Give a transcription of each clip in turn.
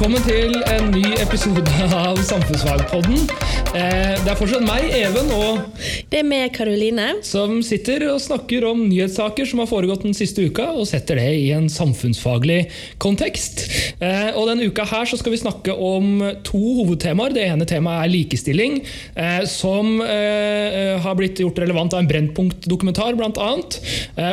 Velkommen til en ny episode av Samfunnsfagpodden. Eh, Det er fortsatt meg, Even, og Det er meg, Karoline. som sitter og snakker om nyhetssaker som har foregått den siste uka, og setter det i en samfunnsfaglig kontekst. Eh, Og Denne uka her så skal vi snakke om to hovedtemaer. Det ene temaet er likestilling, eh, som har blitt gjort relevant av en Brennpunkt-dokumentar, bl.a.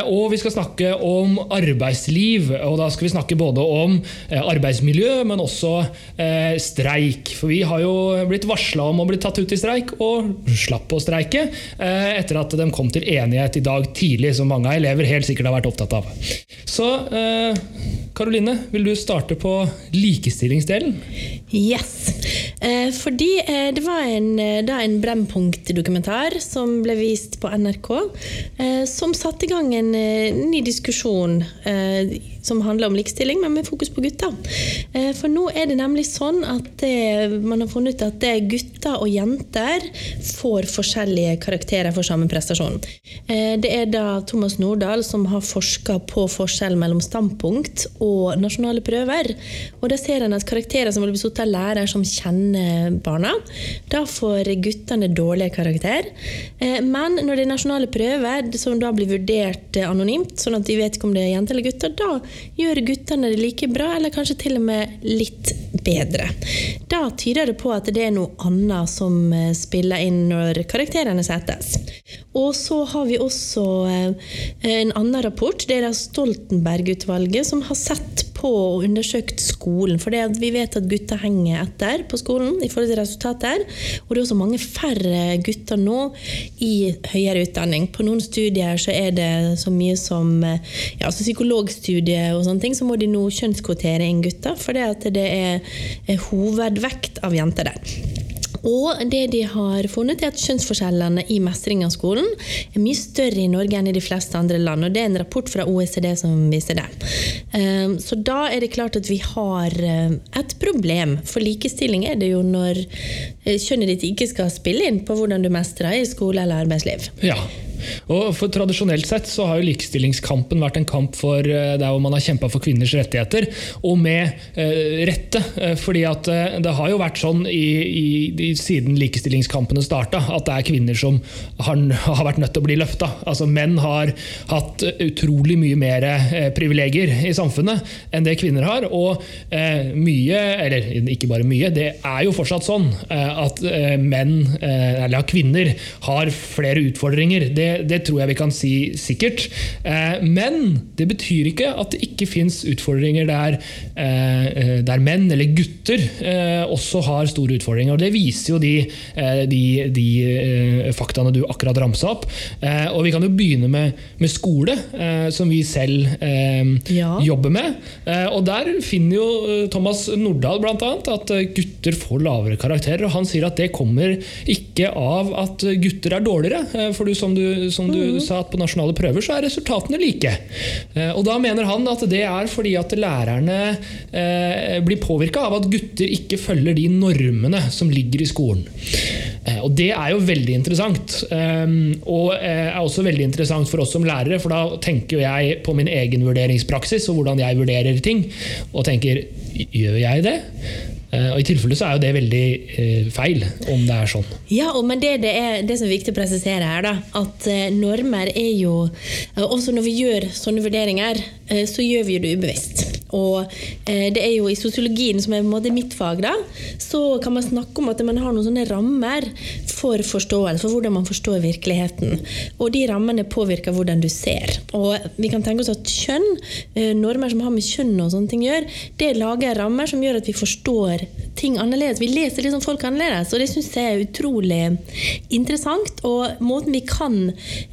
Og vi skal snakke om arbeidsliv. og Da skal vi snakke både om arbeidsmiljø, men også eh, streik. For vi har jo blitt varsla om å bli tatt ut i streik, og slapp å streike eh, etter at de kom til enighet i dag tidlig, som mange elever helt sikkert har vært opptatt av. Så eh, Karoline, vil du starte på likestillingsdelen? Yes. Eh, fordi eh, det var en, eh, da en Brennpunkt-dokumentar som ble vist på NRK, som satte i gang en ny diskusjon som handler om likestilling, men med fokus på gutter. For nå er det nemlig sånn at det, man har funnet ut at det gutter og jenter får forskjellige karakterer for samme prestasjon. Det er da Thomas Nordahl som har forska på forskjell mellom standpunkt og nasjonale prøver. Og da ser en at karakterer som blir satt av lærer som kjenner barna, da får guttene dårlig karakter. Eh, Men når det er nasjonale prøver, som da blir vurdert eh, anonymt, sånn at de vet ikke om det er jenter eller gutter, da gjør guttene det like bra, eller kanskje til og med litt bedre. Da tyder det på at det er noe annet som eh, spiller inn når karakterene settes. Og så har vi også en annen rapport. Det er Stoltenberg-utvalget som har sett på og undersøkt skolen. For vi vet at gutter henger etter på skolen i forhold til resultater. Og det er også mange færre gutter nå i høyere utdanning. På noen studier så er det så mye som eh, ja, psykologstudier og sånne ting, så må de nå kjønnskvotere inn gutter. For det er, er hovedvekt av jenter der. Og det de har funnet er at kjønnsforskjellene i mestring av skolen er mye større i Norge enn i de fleste andre land. og Det er en rapport fra OECD som viser det. Ehm, Så da er det klart at vi har eh, et problem. For likestilling er det jo når eh, kjønnet ditt ikke skal spille inn på hvordan du mestrer i skole eller arbeidsliv. Ja. Og for Tradisjonelt sett så har jo likestillingskampen vært en kamp for eh, der hvor man har kjempa for kvinners rettigheter, og med eh, rette. Eh, fordi at eh, det har jo vært sånn i, i, i, siden likestillingskampene starta, at det er kvinner som har, har vært nødt til å bli løfta. Altså, menn har hatt utrolig mye mer eh, privilegier i samfunnet enn det kvinner har. Og eh, mye, eller ikke bare mye, det er jo fortsatt sånn at menn, eller kvinner, har flere utfordringer. Det, det tror jeg vi kan si sikkert. Eh, men det betyr ikke at det ikke fins utfordringer der, eh, der menn, eller gutter, eh, også har store utfordringer. Og Det viser jo de, eh, de, de eh, faktaene du akkurat ramsa opp. Eh, og Vi kan jo begynne med, med skole, eh, som vi selv eh, Ja. jobber med. Eh, og Der finner jo eh, Thomas Nordahl annet at eh, gutter får lavere karakterer. og Han sier at det kommer ikke av at gutter er dårligere. eh, For du, som du, som du sa, at på nasjonale prøver så er resultatene like. Eh, Og Da mener han at det er fordi at lærerne eh, blir påvirka av at gutter ikke følger de normene som ligger i skolen. Eh, Og Det er jo veldig interessant. Um, og er også veldig interessant for oss som lærere, for da tenker jo jeg på min egen vurderingspraksis og hvordan jeg vurderer ting. Og tenker gjør jeg det? Eh, og I tilfelle så er jo det veldig eh, feil, om det er sånn. Ja, men det, det, er, det som er viktig å presisere her, da, at eh, normer er jo Også når vi gjør sånne vurderinger, så gjør vi det ubevisst. Og det er jo i sosiologien, som er på en måte mitt fag, da, så kan man snakke om at man har noen sånne rammer for forståelse, for hvordan man forstår virkeligheten. Og de rammene påvirker hvordan du ser. Og vi kan tenke oss at kjønn, eh, normer som har med kjønn og sånne ting gjør, det lager rammer som gjør at vi forstår ting annerledes. Vi leser liksom folk annerledes, og det syns jeg er utrolig interessant. Og måten vi kan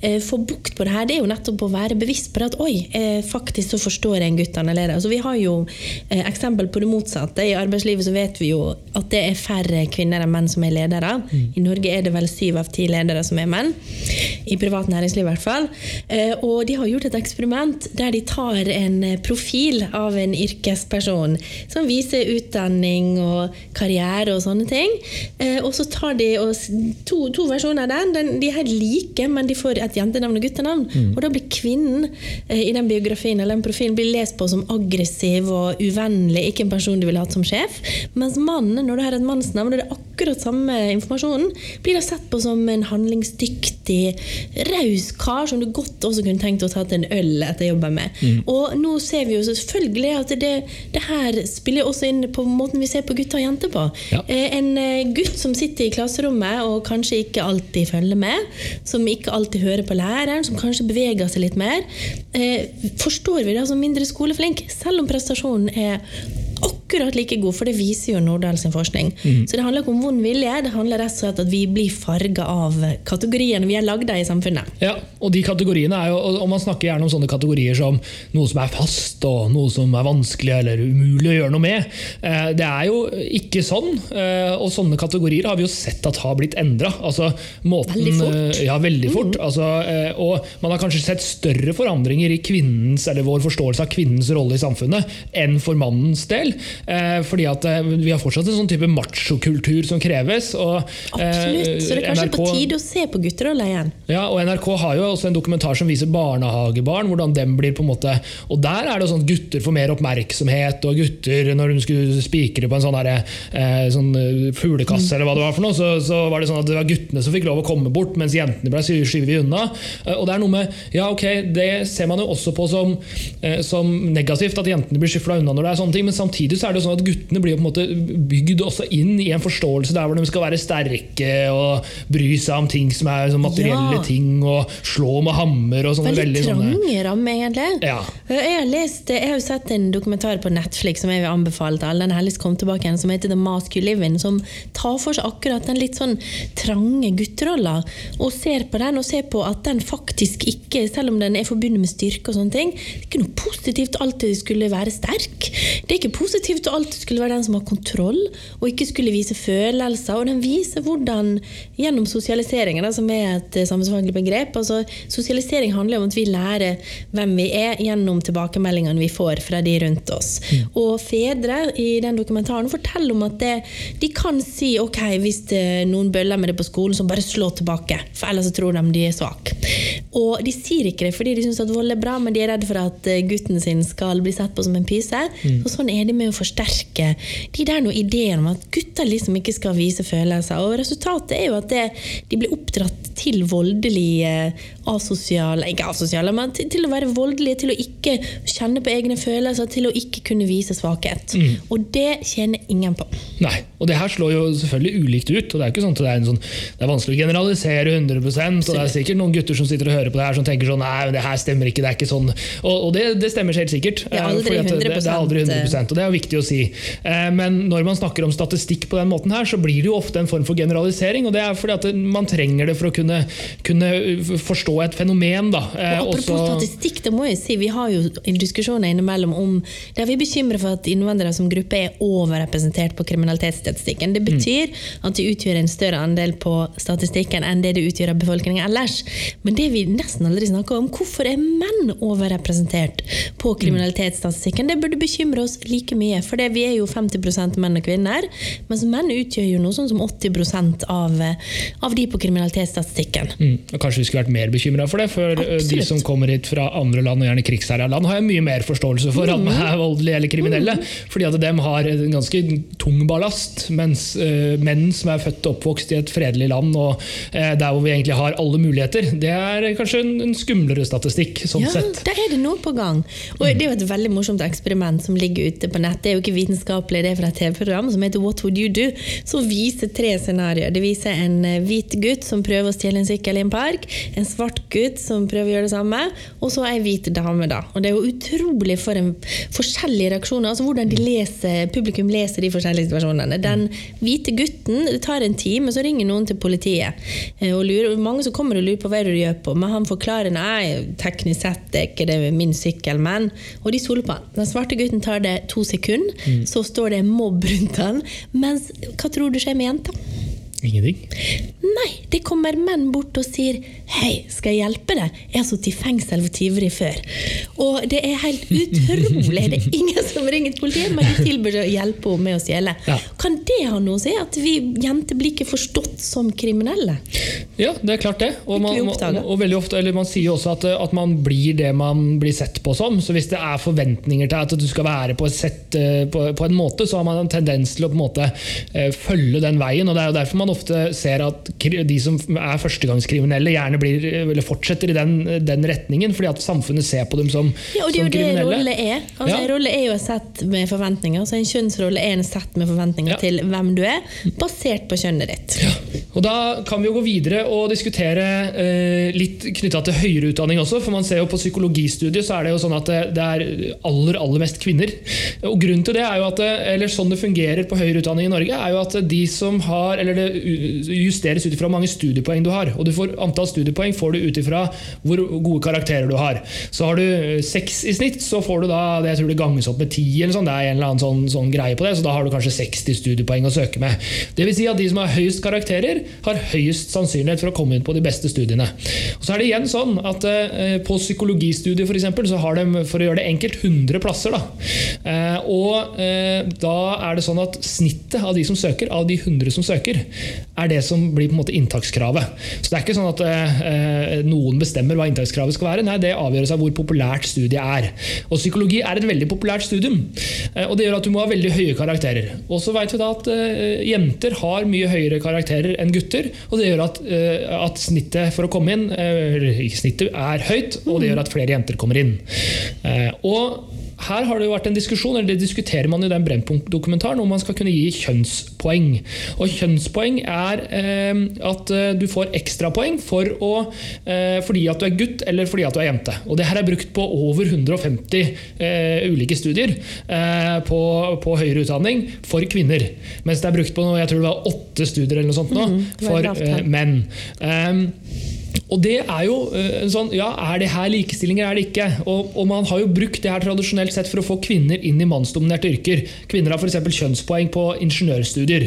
eh, få bukt på det her, det er jo nettopp å være bevisst på det at oi, eh, faktisk så forstår jeg en gutt annerledes. Altså, vi har jo eh, eksempel på det motsatte. I arbeidslivet så vet vi jo at det er færre kvinner enn menn som er ledere. I Norge er det vel syv av ti ledere som er menn. I privat næringsliv i hvert fall. Eh, og de har gjort et eksperiment der de tar en profil av en yrkesperson som viser utdanning og karriere og sånne ting. Eh, og så tar de og, to, to, versjoner av den, den. De er helt like, men de får et jentenavn og guttenavn. Mm. Og da blir kvinnen eh, i den biografien eller den profilen blir lest på som aggressiv og uvennlig, ikke en person du ville hatt som sjef. Mens mannen, når du har et mannsnavn og det er akkurat samme informasjonen, blir da sett på som en handlingsdyktig, raus kar som du godt også kunne tenkt å ta til en øl etter jobben med. Mm. Og nå ser vi jo selvfølgelig at det, det, her spiller også inn på måten vi ser på gutter og jenter på. Ja. Eh, en eh, gutt som sitter i klasserommet og kanskje ikke alltid følger med, som ikke alltid hører på læreren, som kanskje beveger seg litt mer, eh, forstår vi det som mindre skoleflink, selv om prestasjonen er akkurat like god, for det viser jo Nordahl sin forskning. Mm. Så det handler ikke om vond vilje, det handler rett og slett at vi blir farga av kategoriene vi er lagd av i samfunnet. Ja, og de kategoriene er jo, og Man snakker gjerne om sånne kategorier som noe som er fast, og noe som er vanskelig eller umulig å gjøre noe med. Eh, det er jo ikke sånn, eh, og sånne kategorier har vi jo sett at har blitt endra. Altså, veldig fort. Eh, ja, veldig fort. Mm. Altså, og man har kanskje sett større forandringer i kvinnens, eller vår forståelse av kvinnens rolle i samfunnet enn for mannens del. Eh, fordi at eh, vi har fortsatt en sånn type machokultur som kreves. Og, eh, Absolutt. Så det er kanskje NRK, på tide å se på gutterolla igjen. Ja, og NRK har jo også en dokumentar som viser barnehagebarn. hvordan dem blir på en måte, Og der er det sånn at gutter får mer oppmerksomhet, og gutter når de skulle spikre på en sånn, der, eh, sånn fuglekasse, mm. eller hva det var for noe, så, så, var det sånn at det var guttene som fikk lov å komme bort, mens jentene ble skyvet unna. Og det er noe med, ja ok, Det ser man jo også på som, som negativt, at jentene blir skyfla unna når det er sånne ting, men samtidig så er det sånn at guttene blir på en måte bygd også inn i en forståelse der hvor de skal være sterke og bry seg om ting som er sånn materielle ja. ting, og slå med hammer og sånne veldig, veldig trange rammer, egentlig. Ja. Jeg, har lest, jeg har jo sett en dokumentar på Netflix som jeg vil anbefale til alle, den helst kom tilbake igjen, som heter The Mask You Live In, som tar for seg akkurat den litt sånn trange gutterolla, og ser på den og ser på at den faktisk ikke, selv om den er forbundet med styrke og sånne ting, det er ikke noe positivt alltid skulle være sterk. Det er ikke positivt positivt og alltid skulle være den som har kontroll, og ikke skulle vise følelser. Og den viser hvordan, gjennom sosialiseringen, som er et eh, samfunnsfaglig begrep altså Sosialisering handler om at vi lærer hvem vi er gjennom tilbakemeldingene vi får fra de rundt oss. Mm. Og fedre i den dokumentaren forteller om at det, de kan si ok, hvis noen bøller med det på skolen, så bare slå tilbake, for ellers så tror de de er svake. Og de sier ikke det fordi de syns at vold er bra, men de er redd for at eh, gutten sin skal bli sett på som en pyse. Mm. Og sånn er det med å forsterke de der noen ideene om at gutter liksom ikke skal vise følelser. Og resultatet er jo at det, de blir oppdratt til voldelige, asosiale Ikke asosiale, men til, til, å være voldelige, til å ikke kjenne på egne følelser, til å ikke kunne vise svakhet. Mm. Og det tjener ingen på. Nei, og det her slår jo selvfølgelig ulikt ut. og Det er ikke sånn at det er, sånn, det er vanskelig å generalisere 100 og det er sikkert noen gutter som sitter og hører på det her som tenker sånn Nei, det her stemmer ikke, det er ikke sånn. Og, og det, det, stemmer helt sikkert. Det er aldri 100 det, det, er aldri 100% og det er viktig å si. Eh, men når man snakker om statistikk på den måten her, så blir det jo ofte en form for generalisering. og det er fordi at man trenger det for å kunne, kunne forstå et fenomen. Da. Eh, og apropos Også, statistikk, det må jeg si, vi har jo diskusjoner innimellom om der vi er bekymret for at innvandrere som gruppe er overrepresentert på kriminalitetsstatistikken. Det betyr mm. at de utgjør en større andel på statistikken enn det det utgjør av befolkningen ellers. Men det vi nesten aldri snakker om, hvorfor er menn overrepresentert på mm. kriminalitetsstatistikken? Det burde bekymre oss like mye, for vi er jo 50% menn og kvinner. Mens menn utgjør jo noe sånn som 80% av, av de på kriminalitetsstatistikken. Mm. Og kanskje vi skulle vært mer bekymra for det, for eh, Absolutt. de som kommer hit fra andre land, og gjerne krigsherja land, har jeg mye mer forståelse for mm. at de er voldelige eller kriminelle. Mm. Fordi at de har en ganske tung ballast, mens uh, menn som er født og oppvokst i et fredelig land, og uh, der hvor vi egentlig har alle muligheter, det er kanskje en, en skumlere statistikk. sånn ja, sett. Der er det noe på gang. Og Det er jo et veldig morsomt eksperiment som ligger ute på nett. Det jo ikke vitenskapelig, det er fra et TV-program som heter What Would You Do? Som viser tre scenarioer. Det viser en hvit gutt som prøver å stjele en sykkel i en park en svart gutt som prøver å gjøre det samme, og så ei hvit dame. da. Og Det er jo utrolig for en forskjellige reaksjoner, altså hvordan de leser, publikum leser de forskjellige situasjonene. Den hvite gutten det tar en time, så ringer noen til politiet. Eh, og lurer, Mange som kommer og lurer på hva du gjør på, men han forklarer nei, teknisk sett er ikke det min sykkel, men Og de stoler på han. Den svarte gutten tar det to sekunder, mm. så står det mobb rundt den. Mens hva tror du skjer med jenta? Ingenting? Nei, det kommer menn bort og sier Hei, skal jeg hjelpe deg? Jeg har sittet i fengsel for tyveri før. Og det er helt utrolig. Det er ingen som ringer til politiet, men de tilbyr å hjelpe henne med å stjele. Ja. Kan det ha noe å si? At vi jenter blir ikke forstått som kriminelle? Ja, det er klart det. Og, man, og veldig ofte, eller man sier jo også at, at man blir det man blir sett på som. Så hvis det er forventninger til at du skal være på sett eh, på, på en måte, så har man en tendens til å på en måte eh, følge den veien. og Det er jo derfor man ofte ser at de som er førstegangskriminelle, gjerne blir, eller fortsetter i den, den retningen, fordi at samfunnet ser på dem som, Ja, og det er jo det kriminelle. rolle er. Altså, Ja. En rolle er jo et sett med forventninger. Så en kjønnsrolle er en sett med forventninger Ja. til hvem du er, basert på kjønnet ditt. Ja. Og Da kan vi jo gå videre og diskutere eh, litt knytta til høyere utdanning også. for man ser jo På psykologistudiet så er det jo sånn at det, det er aller aller mest kvinner. Og grunnen til det er jo at eller Sånn det fungerer på høyere utdanning i Norge, er jo at de som har, eller det justeres ut ifra hvor mange studiepoeng du har. og du får Antall studiepoeng får du ut ifra hvor gode karakterer du har. Så har du eh, seks i snitt, så får du da jeg tror det ganges opp med ti. eller sånn, Det er en eller annen sånn, sånn greie på det, så da har du kanskje 60 studiepoeng å søke med. Det vil si at de som har høyest karakterer, har høyest sannsynlighet for å komme inn på de beste studiene. Og så er det igjen sånn at eh, På psykologistudiet for eksempel, så har de for å gjøre det enkelt 100 plasser. Da. Eh, og eh, da er det sånn at snittet av de som søker, av de 100 som søker, er det som blir på en måte inntakskravet. Så det er ikke sånn at eh, noen bestemmer hva inntakskravet skal være. Nei, det avgjøres av hvor populært studiet er. Og psykologi er et veldig populært studium. Eh, og det gjør at du må ha veldig høye karakterer. Og så vet vi da at eh, jenter har mye høyere karakterer enn gutter. Og det gjør at, eh, at snittet for å komme inn eh, eller snittet er høyt, og det gjør at flere jenter kommer inn. Eh, og her har det jo vært en diskusjon, eller det diskuterer man i den Brennpunkt-dokumentaren, om man skal kunne gi kjønnspoeng. Og Kjønnspoeng er eh, at eh, du får ekstrapoeng for å, eh, fordi at du er gutt eller fordi at du er jente. Og Det her er brukt på over 150 eh, ulike studier eh, på, på høyere utdanning for kvinner. Mens det er brukt på noe, jeg tror det var åtte studier eller noe sånt nå, mm -hmm. for eh, menn. Um, og det er jo eh, en sånn, ja, Er det her likestilling eller er det ikke? Og, og Man har jo brukt det her tradisjonelt sett for å få kvinner inn i mannsdominerte yrker. Kvinner har f.eks. kjønnspoeng på ingeniørstudier.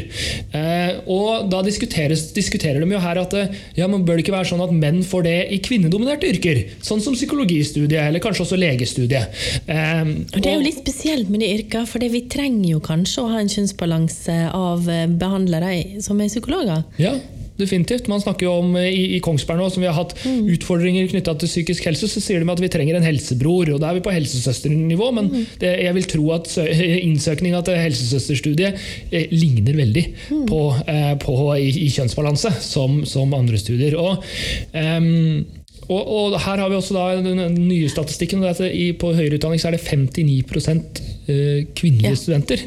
Eh, og Da diskuteres, diskuterer de jo her at eh, ja, men bør det ikke være sånn at menn får det i kvinnedominerte yrker? Sånn som psykologistudiet, eller kanskje også legestudiet. Eh, Og Det er jo litt spesielt med de yrkene, for vi trenger jo kanskje å ha en kjønnsbalanse av eh, behandlere som er psykologer. Ja, definitivt. Man snakker jo om eh, i, i Kongsberg nå, som vi har hatt utfordringer knytta til psykisk helse, så sier de at vi trenger en helsebror. og Da er vi på helsesøsternivå, men det, jeg vil tro at sø- innsøkninga til helsesøsterstudiet eh, ligner veldig på, eh, på i, i kjønnsbalanse som, som andre studier. Og, um, og, og her har vi også da den nye statistikken. og det er at i, På høyere utdanning så er det 59 eh, kvinnelige Ja. studenter.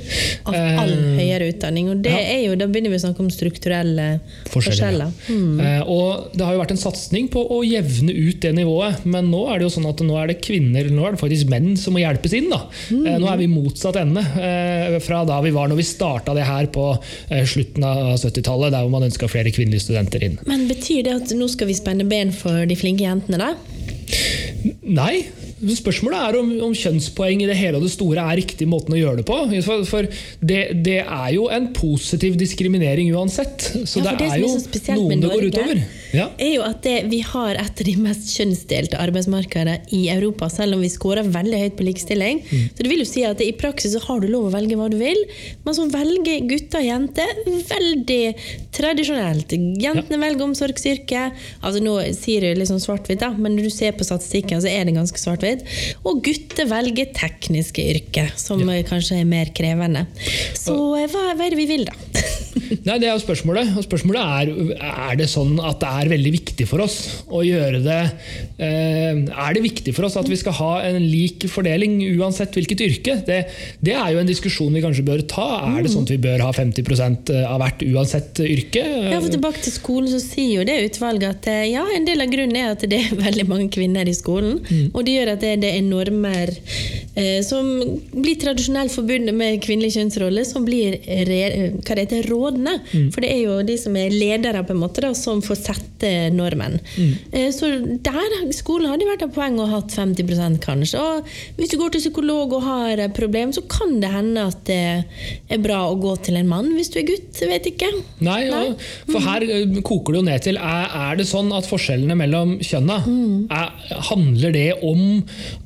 Av all Eh, høyere utdanning. Og det ja. er jo, da begynner vi å snakke om strukturelle forskjeller. forskjeller. Mm. Eh, og Det har jo vært en satsing på å jevne ut det nivået, men nå er det jo sånn at nå er det kvinner, nå er det faktisk menn som må hjelpes inn. da. Eh, nå er vi motsatt ende eh, fra da vi var når vi starta det her på eh, slutten av 70-tallet, der hvor man ønska flere kvinnelige studenter inn. Men betyr det at nå skal vi spenne ben for de flinke jentene, da? Nei. Spørsmålet er om, om kjønnspoeng i det hele og det store er riktig måten å gjøre det på. For, for det, det er jo en positiv diskriminering uansett. Så Ja, det, det er jo noen det går utover. Ja. er jo at det, vi har et av de mest kjønnsdelte arbeidsmarkedene i Europa, selv om vi scorer veldig høyt på likestilling. Mm. Så det vil jo si at i praksis så har du lov å velge hva du vil, men så velger gutter og jenter veldig tradisjonelt. Jentene velger omsorgsyrke. Altså Nå sier du litt sånn svart-hvitt, men når du ser på statistikken, så er det ganske svart-hvitt. Og gutter velger tekniske yrker, som ja. kanskje er mer krevende. Så eh, hva, hva er det vi vil, da? Nei, Det er jo spørsmålet. Og spørsmålet er er det sånn at det er veldig viktig for oss å gjøre det eh, Er det viktig for oss at vi skal ha en lik fordeling uansett hvilket yrke? Det, det er jo en diskusjon vi kanskje bør ta. Er det sånn at vi bør ha 50% av hvert uansett yrke? Ja, for Tilbake til skolen så sier jo det utvalget at eh, ja, en del av grunnen er at det er veldig mange kvinner i skolen. Og det gjør at det, det er normer eh, som blir tradisjonelt forbundet med kvinnelig kjønnsrolle, som blir re, hva det heter, rådende. Mm. For det er jo de som er ledere, på en måte da, som får sette normen. Mm. Eh, så der skolen hadde vært et poeng å ha hatt 50% kanskje. Og hvis du går til psykolog og har et problem, så kan det hende at det er bra å gå til en mann hvis du er gutt. Vet ikke. Nei, ja, for her eh, koker det jo ned til er, er det sånn at forskjellene mellom kjønna mm. er, handler det om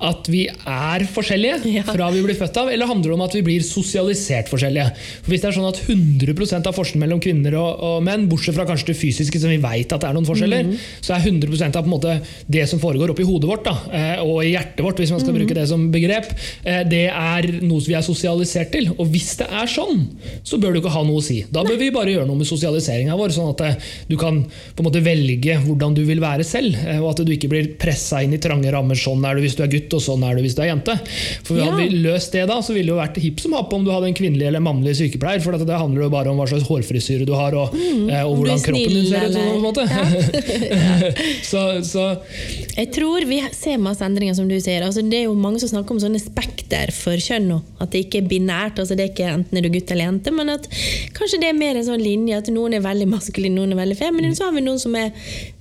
at vi er forskjellige ja. fra vi blir født av, eller handler det om at vi blir sosialisert forskjellige? For Hvis det er sånn at 100% av forskjellen mellom kvinner og, og, menn, bortsett fra kanskje det fysiske, som vi vet at det er noen forskjeller, mm. så er 100 av måte det som foregår oppi hodet vårt da, eh, og i hjertet vårt, hvis man skal mm. bruke det som begrep, eh, det er noe vi er sosialisert til. Og hvis det er sånn, så bør du ikke ha noe å si. Da bør vi bare gjøre noe med sosialiseringa vår, sånn at du kan på en måte velge hvordan du vil være selv, og at du ikke blir pressa inn i trange rammer. Sånn er du hvis du er gutt, og sånn er du hvis du er jente. For. Hadde vi løst det da, så ville det jo vært hipp som happ om du hadde en kvinnelig eller mannlig sykepleier. For det handler jo bare om hva slags hårfrisyre du har, og, mm, eh, og hvordan kroppen din ser ut. Sånn, ja. så, så, Jeg tror vi ser masse endringer, som du sier. Altså, det er jo mange som snakker om sånne spekter for kjønn nå. At det ikke er binært. altså det er ikke Enten er du gutt eller jente, men at kanskje det er mer en sånn linje at noen er veldig maskuline, noen er veldig feminine. Så har vi noen som er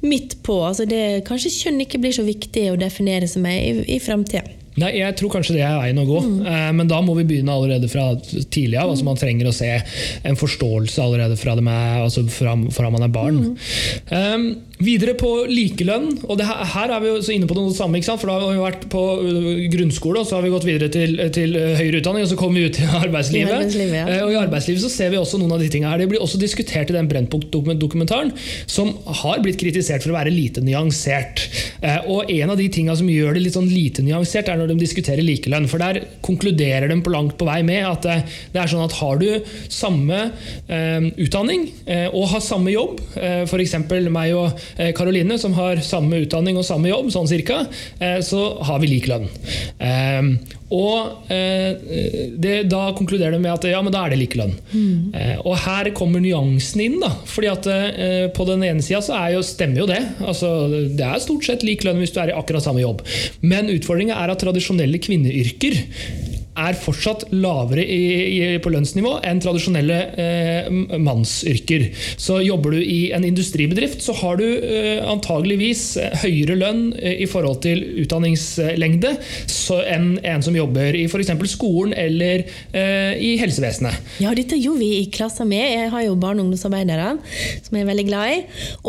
midt på. altså det, Kanskje kjønn ikke blir så viktig å definere seg med i, i framtida. Nei, Jeg tror kanskje det er veien å gå, mm. Eh, men da må vi begynne allerede fra tidlig av. Altså man trenger å se en forståelse allerede fra, er, altså fra, fra man er barn. Mm. Um, videre på likelønn, og her, her, er vi jo inne på noe samme. For da har vi vært på uh, grunnskole, og så har vi gått videre til, til uh, høyere utdanning, og så kommer vi ut i arbeidslivet. I arbeidslivet, ja. uh, og I arbeidslivet så ser vi også noen av de tingene her. Det blir også diskutert i den Brennpunkt-dokumentaren, som har blitt kritisert for å være lite nyansert. Og en av de tingene som gjør det litt sånn lite nyansert, er når de diskuterer likelønn. For der konkluderer de på langt på vei med at det, eh, er sånn at har du samme eh, utdanning eh, og har samme jobb, eh, f.eks. meg og Karoline eh, som har samme utdanning og samme jobb, sånn cirka, eh, så har vi lik lønn. Eh, og det, Da konkluderer de med at ja, men da er det likelønn. Mm. og her kommer nyansen inn. da, fordi at På den ene sida så jo, stemmer jo det. altså Det er stort sett lik lønn hvis du er i akkurat samme jobb. Men utfordringa er at tradisjonelle kvinneyrker er fortsatt lavere i, i, på lønnsnivå enn tradisjonelle eh, mannsyrker. Så Jobber du i en industribedrift, så har du eh, antageligvis høyere lønn eh, i forhold til utdanningslengde enn en som jobber i f.eks. skolen eller eh, i helsevesenet. Ja, dette gjorde vi i klassen med. Jeg har jo barne- og ungdomsarbeidere som jeg er veldig glad i.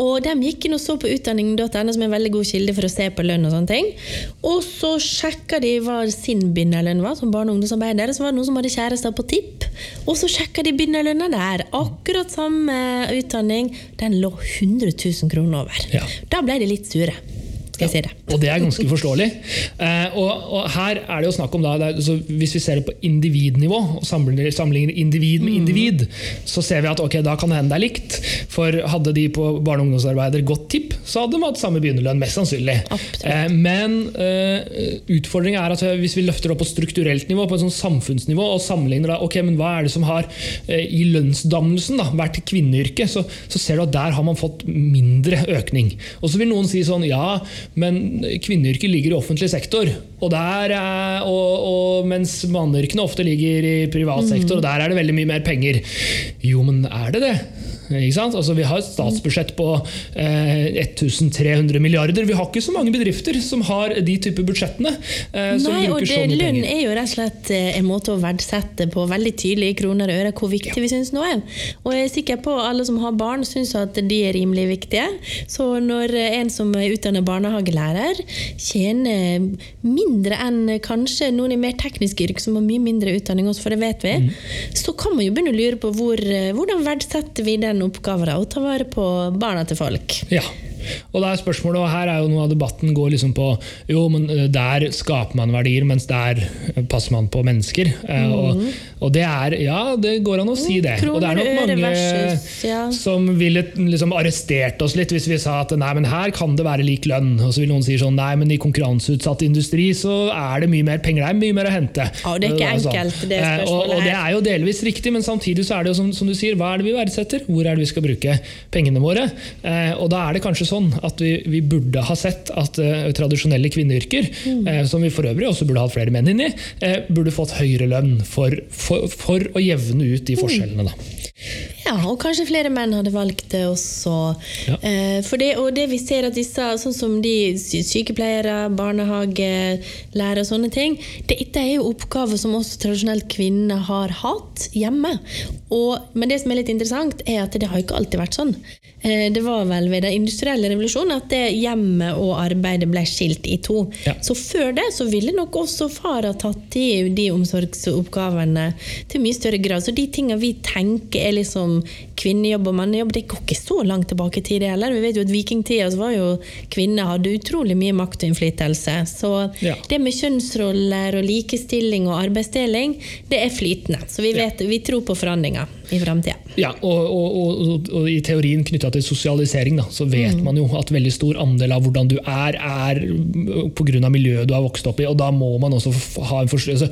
Og De gikk inn og så på utdanning.no, som er en veldig god kilde for å se på lønn. Og sånne ting. Og så sjekka de hva sin begynnerlønn var som barne- og ungdomsarbeidere, så var det noen som hadde kjærester på tipp. Og så sjekka de begynnerlønna der. Akkurat samme utdanning. Den lå 100 000 kroner over. Ja. Da ble de litt sure skal jeg si det. Og det er ganske forståelig. Eh, og, og, her er det jo snakk om da, er, Hvis vi ser det på individnivå, og sammenligner individ med mm. individ, så ser vi at ok, da kan det hende det er likt. For hadde de på barne- og ungdomsarbeider gått tipp, så hadde de hatt samme begynnerlønn, mest sannsynlig. Eh, men eh, utfordringen er at hvis vi løfter opp på strukturelt nivå, på et sånn samfunnsnivå, og sammenligner da, ok, men hva er det som har eh, i lønnsdannelsen da, vært kvinneyrke, så, så ser du at der har man fått mindre økning. Og så vil noen si sånn, ja, men kvinneyrket ligger i offentlig sektor. Og der er, og, og mens manneyrkene ofte ligger i privat sektor, og der er det veldig mye mer penger. Jo, men er det det? Altså, vi har et statsbudsjett på eh, 1300 milliarder. Vi har ikke så mange bedrifter som har de type budsjettene. Eh, Nei, og det, Lønn er jo rett og slett eh, en måte å verdsette på veldig tydelig i kroner og øre hvor viktig ja. vi syns noe er. Og jeg er sikker på alle som har barn, syns at de er rimelig viktige. Så når en som er utdannet barnehagelærer tjener mindre enn kanskje noen i mer tekniske yrker som har mye mindre utdanning, også, for det vet vi, mm. så kan man jo begynne å lure på hvor, eh, hvordan verdsetter vi den den oppgaven å ta vare på barna til folk. Ja. Og da er spørsmålet, og her er jo noe av debatten går liksom på jo, men eh, der skaper man verdier, mens der passer man på mennesker. Mm. Og, Og det er Ja, det går an å si det. og det er nok mange versus, ja. som ville liksom arrestert oss litt hvis vi sa at nei, men her kan det være lik lønn. Og så vil noen si sånn nei, men i konkurranseutsatt industri så er det mye mer penger, det er mye mer å hente. Ja, det er ikke sånn. enkelt, det Eh, og, og det er jo delvis riktig, men samtidig så er det jo som, som du sier, hva er det vi verdsetter? Hvor er det vi skal bruke pengene våre? Eh, og da er det kanskje sånn at vi, vi burde ha sett at uh, tradisjonelle kvinneyrker, Mm. eh, som vi for øvrig også burde hatt flere menn inn i, eh, burde fått høyere lønn for, for, for å jevne ut Mm. de forskjellene. Da. Ja, og kanskje flere menn hadde valgt det også. Ja. Eh, det, og det vi ser at disse, sånn som de sykepleiere, sykepleiere, barnehagelærere og sånne ting, dette er jo oppgaver som også tradisjonelt kvinner har hatt hjemme. Og, men det som er litt interessant, er at det har ikke alltid vært sånn. Eh, det var vel ved den industrielle revolusjonen at det hjemmet og arbeidet ble skilt i to. Ja. Så før det så ville nok også far ha tatt i de omsorgsoppgavene til mye større grad. Så de tingene vi tenker er liksom kvinnejobb og mannejobb, det går ikke så langt tilbake i tid det heller. Vi vet jo at vikingtida så var jo kvinner hadde utrolig mye makt og innflytelse. Så Ja. det med kjønnsroller og likestilling og arbeidsdeling, det er flytende. Så vi, vet, vi tror på forandringer i framtida. Ja, og, og, og, og i teorien knytta til sosialisering, da, så vet Mm. man jo at veldig stor andel av hvordan du er, er pga. miljøet du har vokst opp i. og Da må man også ha en forståelse.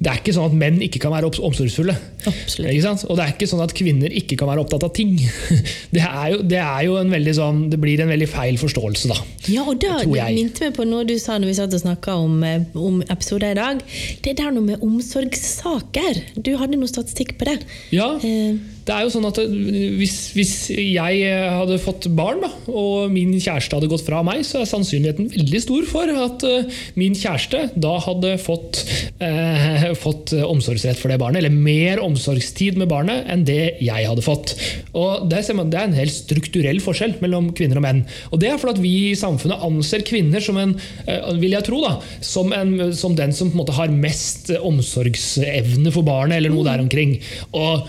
Det er ikke sånn at menn ikke kan være omsorgsfulle. Absolutt. Og det er ikke sånn at kvinner ikke kan være opptatt av ting. Det er jo, det er jo en veldig sånn, det blir en veldig feil forståelse, da. Ja, og da minte meg på noe du sa når vi satt og snakka om, eh, om episoder i dag. Det der noe med omsorgssaker. Du hadde noe statistikk på det. Ja, Eh, det er jo sånn at hvis, hvis jeg eh, hadde fått barn, da, og min kjæreste hadde gått fra meg, så er sannsynligheten veldig stor for at eh, min kjæreste da hadde fått, eh, fått omsorgsrett for det barnet, eller mer omsorgstid med barnet enn det jeg hadde fått. Og det, ser man, det er en helt strukturell forskjell mellom kvinner og menn. Og det er fordi vi i samfunnet anser kvinner som en, eh, vil jeg tro, da, som, en, som den som på en måte har mest omsorgsevne for barnet, eller noe der omkring. Og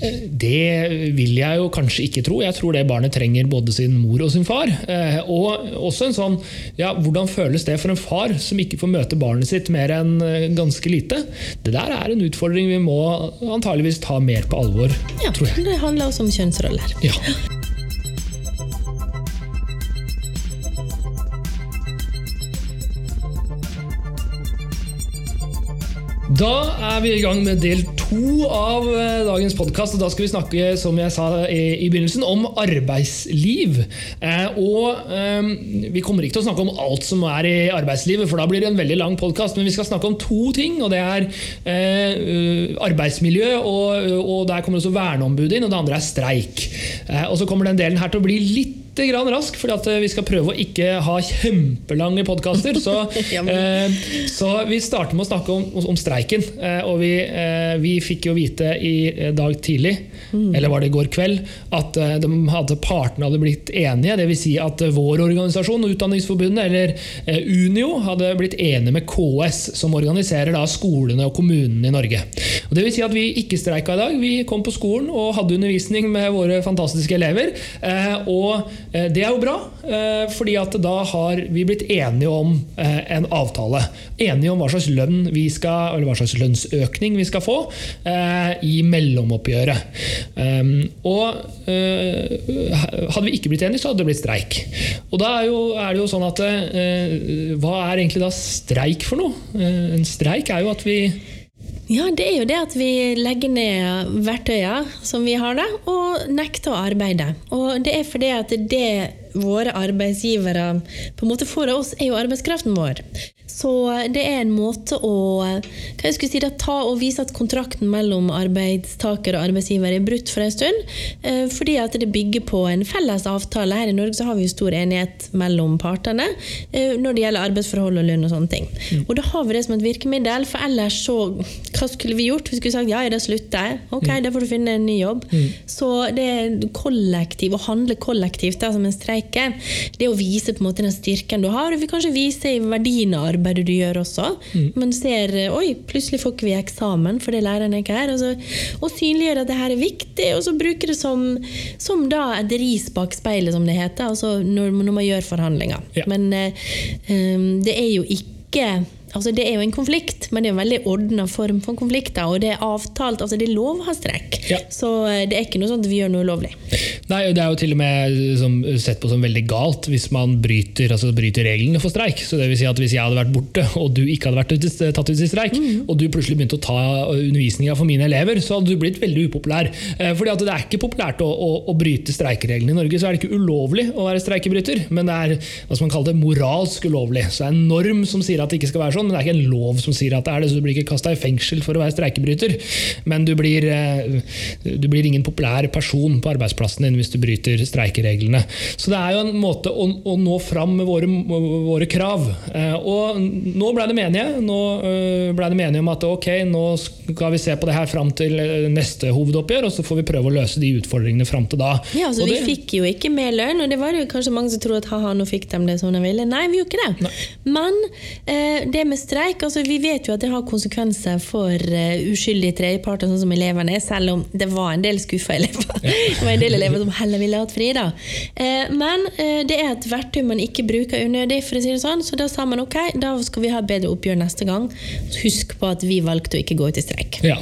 det vil jeg jo kanskje ikke tro. Jeg tror det barnet trenger både sin mor og sin far. Eh, Og også en sånn ja, Hvordan føles det for en far som ikke får møte barnet sitt mer enn eh, ganske lite? Det der er en utfordring vi må antageligvis ta mer på alvor, ja, tror jeg. det handler også om kjønnsroller. Ja. Da er vi i gang med del to av eh, dagens podkast. Da skal vi snakke som jeg sa i, begynnelsen, om arbeidsliv. Eh, og eh, Vi kommer ikke til å snakke om alt som er i arbeidslivet, for da blir det en veldig lang podkast. Men vi skal snakke om to ting, og det er arbeidsmiljø, og, der kommer også verneombudet inn, og det andre er streik. Og så kommer den delen her til å bli litt grann rask, fordi at eh, vi skal prøve å ikke ha kjempelange podkaster. Så, eh, så vi starter med å snakke om, om streiken. Eh, og vi, eh, vi fikk jo vite i dag tidlig, eller var det i går kveld, at de hadde, partene hadde blitt enige. Dvs. Si at vår organisasjon, Utdanningsforbundet, eller Unio, hadde blitt enige med KS, som organiserer da skolene og kommunene i Norge. Og det vil si at vi ikke streika i dag. Vi kom på skolen og hadde undervisning med våre fantastiske elever. Og det er jo bra, eh, fordi at da har vi blitt enige om eh, en avtale. Enige om hva slags lønn vi skal, eller hva slags lønnsøkning vi skal få eh, i mellomoppgjøret. Um, og eh, hadde vi ikke blitt enige, så hadde det blitt streik. Og da er, jo, er det jo sånn at eh, Hva er egentlig da streik for noe? Eh, en streik er jo at vi Ja, det er jo det at vi legger ned verktøyene som vi har da, og nekter å arbeide. Og det er fordi at det våre arbeidsgivere på en måte får av oss, er jo arbeidskraften vår. Så det er en måte å hva jeg skulle si, da, ta og vise at kontrakten mellom arbeidstaker og arbeidsgiver er brutt for en stund, eh, fordi at det bygger på en felles avtale. Her i Norge så har vi jo stor enighet mellom partene eh, når det gjelder arbeidsforhold og lønn og sånne ting. Og da har vi det som et virkemiddel, for ellers så Hva skulle vi gjort? Vi skulle sagt ja, da slutter jeg. Ok, da får du finne en ny jobb. Så det er kollektiv, å handle kollektivt da, som en streik er, det å vise på en måte den styrken du har. Og vi kanskje vise i verdien av arbeidet du gjør også. Man ser oi, plutselig får ikke vi eksamen fordi læreren er ikke her. Og, så, og synliggjøre at det her er viktig, og så bruke det som, som et ris bak speilet, som det heter, altså når, når man gjør forhandlinger. Ja. Men eh, um, det er jo ikke altså det er jo en konflikt, men det er en veldig ordna form for konflikter. Og det er avtalt, altså det er lov å ha streik. Ja. Så eh, det er ikke noe at vi gjør noe ulovlig. Nei, Det er jo til og med liksom, sett på som veldig galt hvis man bryter, altså bryter reglene for streik. Så det vil si at Hvis jeg hadde vært borte og du ikke hadde vært ut, tatt ut i streik, og du plutselig begynte å ta undervisninga for mine elever, så hadde du blitt veldig upopulær. Eh, fordi at Det er ikke populært å, å, å bryte streikereglene i Norge. Så er det ikke ulovlig å være streikebryter, men det er hva skal man kalle det, moralsk ulovlig. Så det er en norm som sier at det ikke skal være sånn, men det er ikke en lov som sier at det er det. Så du blir ikke kasta i fengsel for å være streikebryter, men du blir, eh, du blir ingen populær person på arbeidsplassen din hvis du bryter streikereglene. Så det er jo en måte å, å nå fram med våre, våre krav. Eh, og nå ble det menige. Nå eh, ble det menige om at ok, nå skal vi se på det her fram til neste hovedoppgjør, og så får vi prøve å løse de utfordringene fram til da. Ja, altså det, Vi fikk jo ikke mer lønn, og det var jo kanskje mange som trodde at haha, nå fikk de det som de ville. Nei, vi gjorde ikke det. Men eh, det med streik, altså vi vet jo at det har konsekvenser for eh, uskyldige tredjeparter, sånn som elevene, selv om det var en del skuffa elever. det var en del elever som heller ville hatt fri. da. Eh, men eh, det er et verktøy man ikke bruker unødig, for å si det sånn, så da sa man ok, da skal vi ha bedre oppgjør neste gang. Husk på at vi valgte å ikke gå ut i streik. Ja,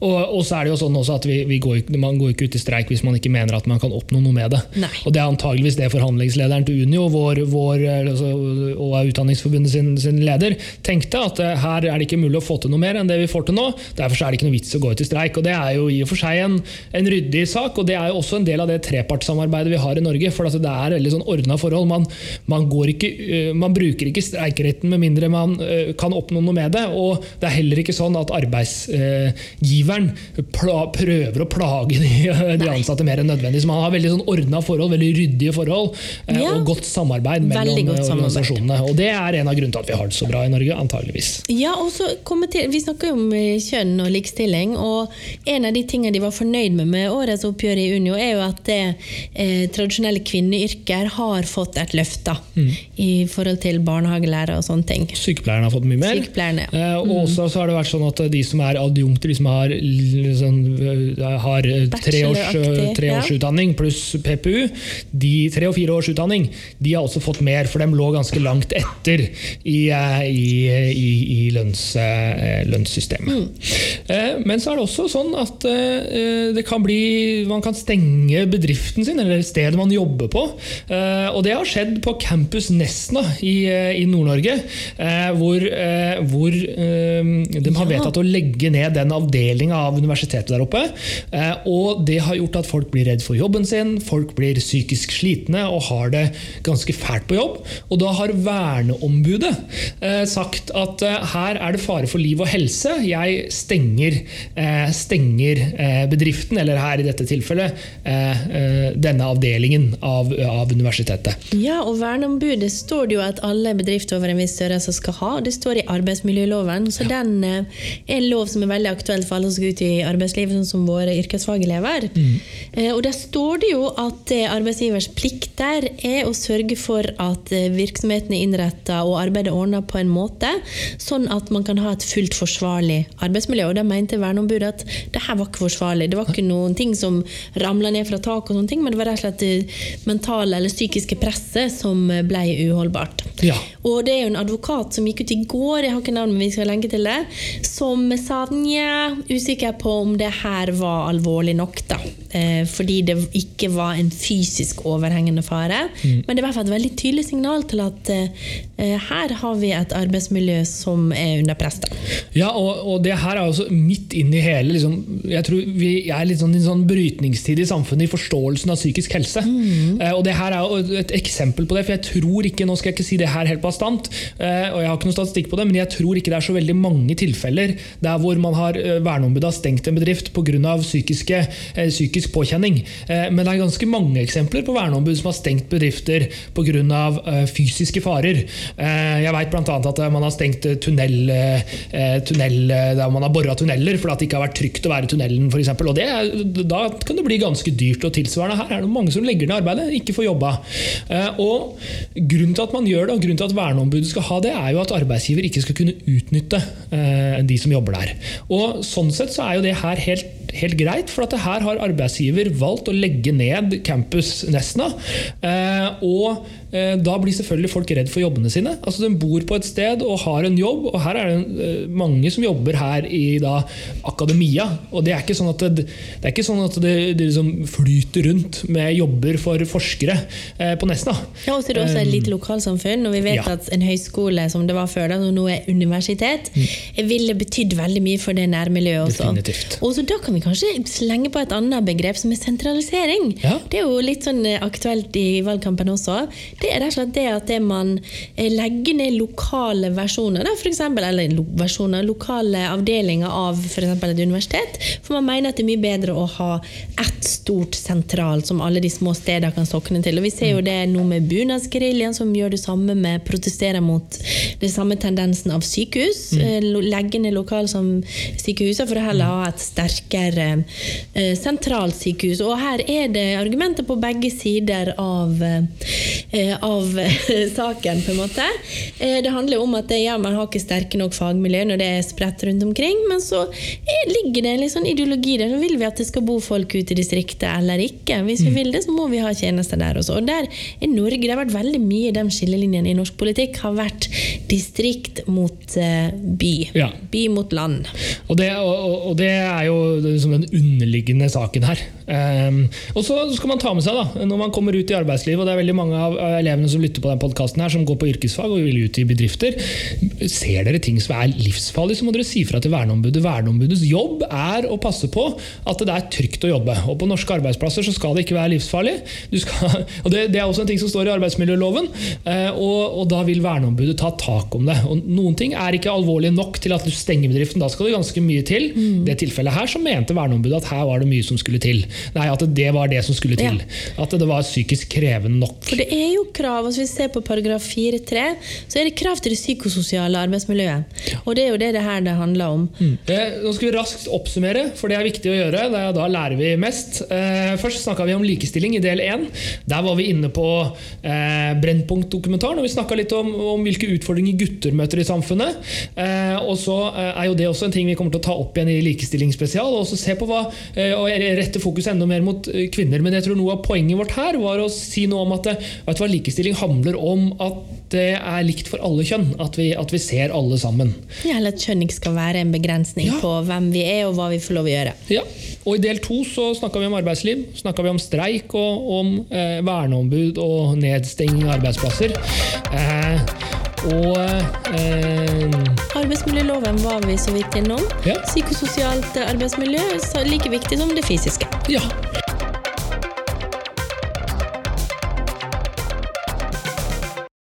og, og så er det jo sånn også at vi, vi går, Man går ikke ut i streik hvis man ikke mener at man kan oppnå noe med det. Nei. Og Det er antageligvis det forhandlingslederen til Unio vår, vår, eh, altså, og Utdanningsforbundet sin, sin leder tenkte. At eh, her er det ikke mulig å få til noe mer enn det vi får til nå. Derfor så er det ikke noe vits å gå ut i streik. og Det er jo i og for seg en, en ryddig sak, og det er jo også en del av det trepartssamarbeidet vi har i Norge. For altså, det er veldig sånn ordna forhold. Man, man, går ikke, eh, man bruker ikke streikeretten med mindre man eh, kan oppnå noe med det. Og det er heller ikke sånn at arbeidsgiveren prøver å plage de, de ansatte mer enn nødvendig. Så man har veldig sånn ordna forhold, veldig ryddige forhold Ja. og godt samarbeid mellom godt organisasjonene. samarbeid. Og det er en av grunnene til at vi har det så bra i Norge, antageligvis. Ja, og så til, Vi snakker jo om kjønn og likestilling, og en av de tingene de var fornøyd med med årets oppgjør i Unio, er jo at det, eh, tradisjonelle kvinneyrker har fått et løft da, i forhold til barnehagelærere og sånne ting. Sykepleierne har fått mye mer. Sykepleierne, ja. Eh, og også så har det vært sånn at de som er adjunkter, de som har, l- sånn, eh, har treårsutdanning tre års, Bacheloraktig, tre ja. pluss PPU, de tre og fire års utdanning, de har også fått mer, for de lå ganske langt etter i, eh, i, i, i lønns, eh, lønnssystemet. Mm. Eh, Men så er det også sånn at eh, det kan bli, man kan stenge bedriften sin, eller stedet man jobber på. Eh, Og det har skjedd på Campus Nesna i, eh, i Nord-Norge, eh, hvor, hvor de har vedtatt å legge ned den avdelinga av universitetet der oppe. Og det har gjort at folk blir redd for jobben sin, folk blir psykisk slitne og har det ganske fælt på jobb. Og da har verneombudet sagt at her er det fare for liv og helse. Jeg stenger, stenger bedriften, eller her i dette tilfellet denne avdelingen av, av universitetet. Ja, og verneombudet står det jo at alle bedrifter over en viss størrelse skal ha. Det står i arbeidsmiljøloven, så den eh, er en lov som er veldig aktuell for alle som skal ut i arbeidslivet, sånn som våre yrkesfagelever. Mm. Og der står det jo at eh, arbeidsgivers plikter er å sørge for at eh, virksomheten er innretta og arbeidet ordna på en måte, sånn at man kan ha et fullt forsvarlig arbeidsmiljø. Og da mente verneombudet at det her var ikke forsvarlig. Det var ikke noen ting som ramla ned fra tak, og sånne ting, men det var rett og slett det mentale eller psykiske presset som eh, ble uholdbart. Ja. Og det er jo en advokat som gikk ut i går, jeg har ikke navn, men vi skal lenke til det, som sa nja, usikker på om det her var alvorlig nok, da. Eh, fordi det ikke var en fysisk overhengende fare. Men det er i hvert fall et veldig tydelig signal til at eh, her har vi et arbeidsmiljø som er under press. da. Ja, og, og det her er også midt inn i hele liksom, Jeg tror vi er litt sånn i en sånn brytningstid i samfunnet i forståelsen av psykisk helse. Eh, og det her er jo et eksempel på det, for jeg tror ikke Nå skal jeg ikke si det her helt bastant, eh, og jeg har ikke noe statistikk på det, men jeg tror ikke det er så veldig mange tilfeller der hvor man har eh, verneombudet har stengt en bedrift pga. Psykiske, eh, psykisk påkjenning. Eh, men det er ganske mange eksempler på verneombud som har stengt bedrifter pga. Eh, fysiske farer. Eh, jeg vet bl.a. at man har stengt tunnel, tunnel der man har bora tunneler fordi det ikke har vært trygt å være i tunnelen. For og det, Da kan det bli ganske dyrt. Og tilsvarende Her er det mange som legger ned arbeidet, ikke får jobba. Eh, og Grunnen til at man gjør det, og grunnen til at verneombudet skal ha det, er jo at arbeidsgiver ikke skal kunne utnytte eh, de som jobber der. Og Sånn sett så er jo det her helt helt, helt greit, for at her har arbeidsgiver valgt å legge ned campus Nesna. Eh, og eh, da blir selvfølgelig folk redd for jobbene sine. Altså De bor på et sted og har en jobb, og her er det eh, mange som jobber her i da, akademia. Og det er ikke sånn at det, det, er ikke sånn at det, det liksom flyter rundt med jobber for forskere eh, på Nesna. Ja, og så er det også et lite lokalsamfunn, og vi vet ja. at en høyskole som det var før, da, som nå er universitet, mm. ville betydd veldig mye for det nærmiljøet også. Definitivt. Og så da kan vi kanskje slenge på et annet begrep, som er sentralisering. Ja. Det er jo litt sånn eh, aktuelt i valgkampen også. Det er rett og slett det at det man eh, legger ned lokale versjoner, da, for eksempel, eller lo versjoner, lokale avdelinger av f.eks. et universitet, for man mener at det er mye bedre å ha ett stort sentralt som alle de små steder kan sokne til. Og Vi ser jo det nå med bunadsgeriljaen, som gjør det samme med protesterer mot det samme tendensen av sykehus. Mm. Eh, legge ned sykehuset for å heller ha et sterkere eh, sentralt sykehus. Og her er det argumenter på begge sider av, eh, av saken, på en måte. Eh, det handler om at ja, man har ikke sterke nok fagmiljø når det er spredt rundt omkring, men så ligger det en litt sånn ideologi der. Vil vi at det skal bo folk ute i distriktet eller ikke. Hvis vi mm. vil det, så må vi ha tjenester der også. Og der er Norge, Det har vært veldig mye de skillelinjene i norsk politikk har vært distrikt mot by. Ja. By mot land. Og det, og, og det er jo liksom den underliggende saken her. Um, og så skal man ta med seg, da, når man kommer ut i arbeidslivet, og det er veldig mange av elevene som lytter på den podkasten som går på yrkesfag og vil ut i bedrifter. Ser dere ting som er livsfarlig, så må dere si fra til verneombudet. Verneombudets jobb er å passe på at det er trygt å jobbe. Og på norske arbeidsplasser så skal det ikke være livsfarlig. Skal, og det, det, er også en ting som står i arbeidsmiljøloven, uh, og, og, da vil verneombudet ta tak om det. Og Noen ting er ikke alvorlige nok til at du stenger bedriften. Da skal det ganske mye til. Mm. det tilfellet her så mente verneombudet at her var det mye som skulle til. Nei, At det var det som skulle til. Ja. At det var psykisk krevende nok. For det er jo krav, altså Hvis vi ser på paragraf 4-3, så er det krav til det psykososiale arbeidsmiljøet. Og det er jo det det her det handler om. Mm. Eh, nå skal vi raskt oppsummere, for det er viktig å gjøre. Da lærer vi mest. Eh, først snakka vi om likestilling i del 1. Der var vi inne på eh, Brennpunkt-dokumentaren, og vi snakka litt om, om, hvilke utfordringer gutter møter i samfunnet. Eh, og så eh, er jo det også en ting vi kommer til å ta opp igjen i Likestillingsspesial. og se på hva, eh, og rette fokus enda mer mot eh, kvinner. Men jeg tror noe av poenget vårt her var å si noe om at vet du hva, likestilling handler om at det er likt for alle kjønn. At vi, at vi ser alle sammen. Ja, Eller at kjønn ikke skal være en begrensning ja. på hvem vi er og hva vi får lov å gjøre. Ja, og I del to så snakka vi om arbeidsliv, snakka vi om streik og om eh, verneombud og nedstenging av arbeidsplasser. Eh, og eh, Arbeidsmiljøloven var vi så vidt innom. Ja. Psykososialt arbeidsmiljø er like viktig som det fysiske. Ja,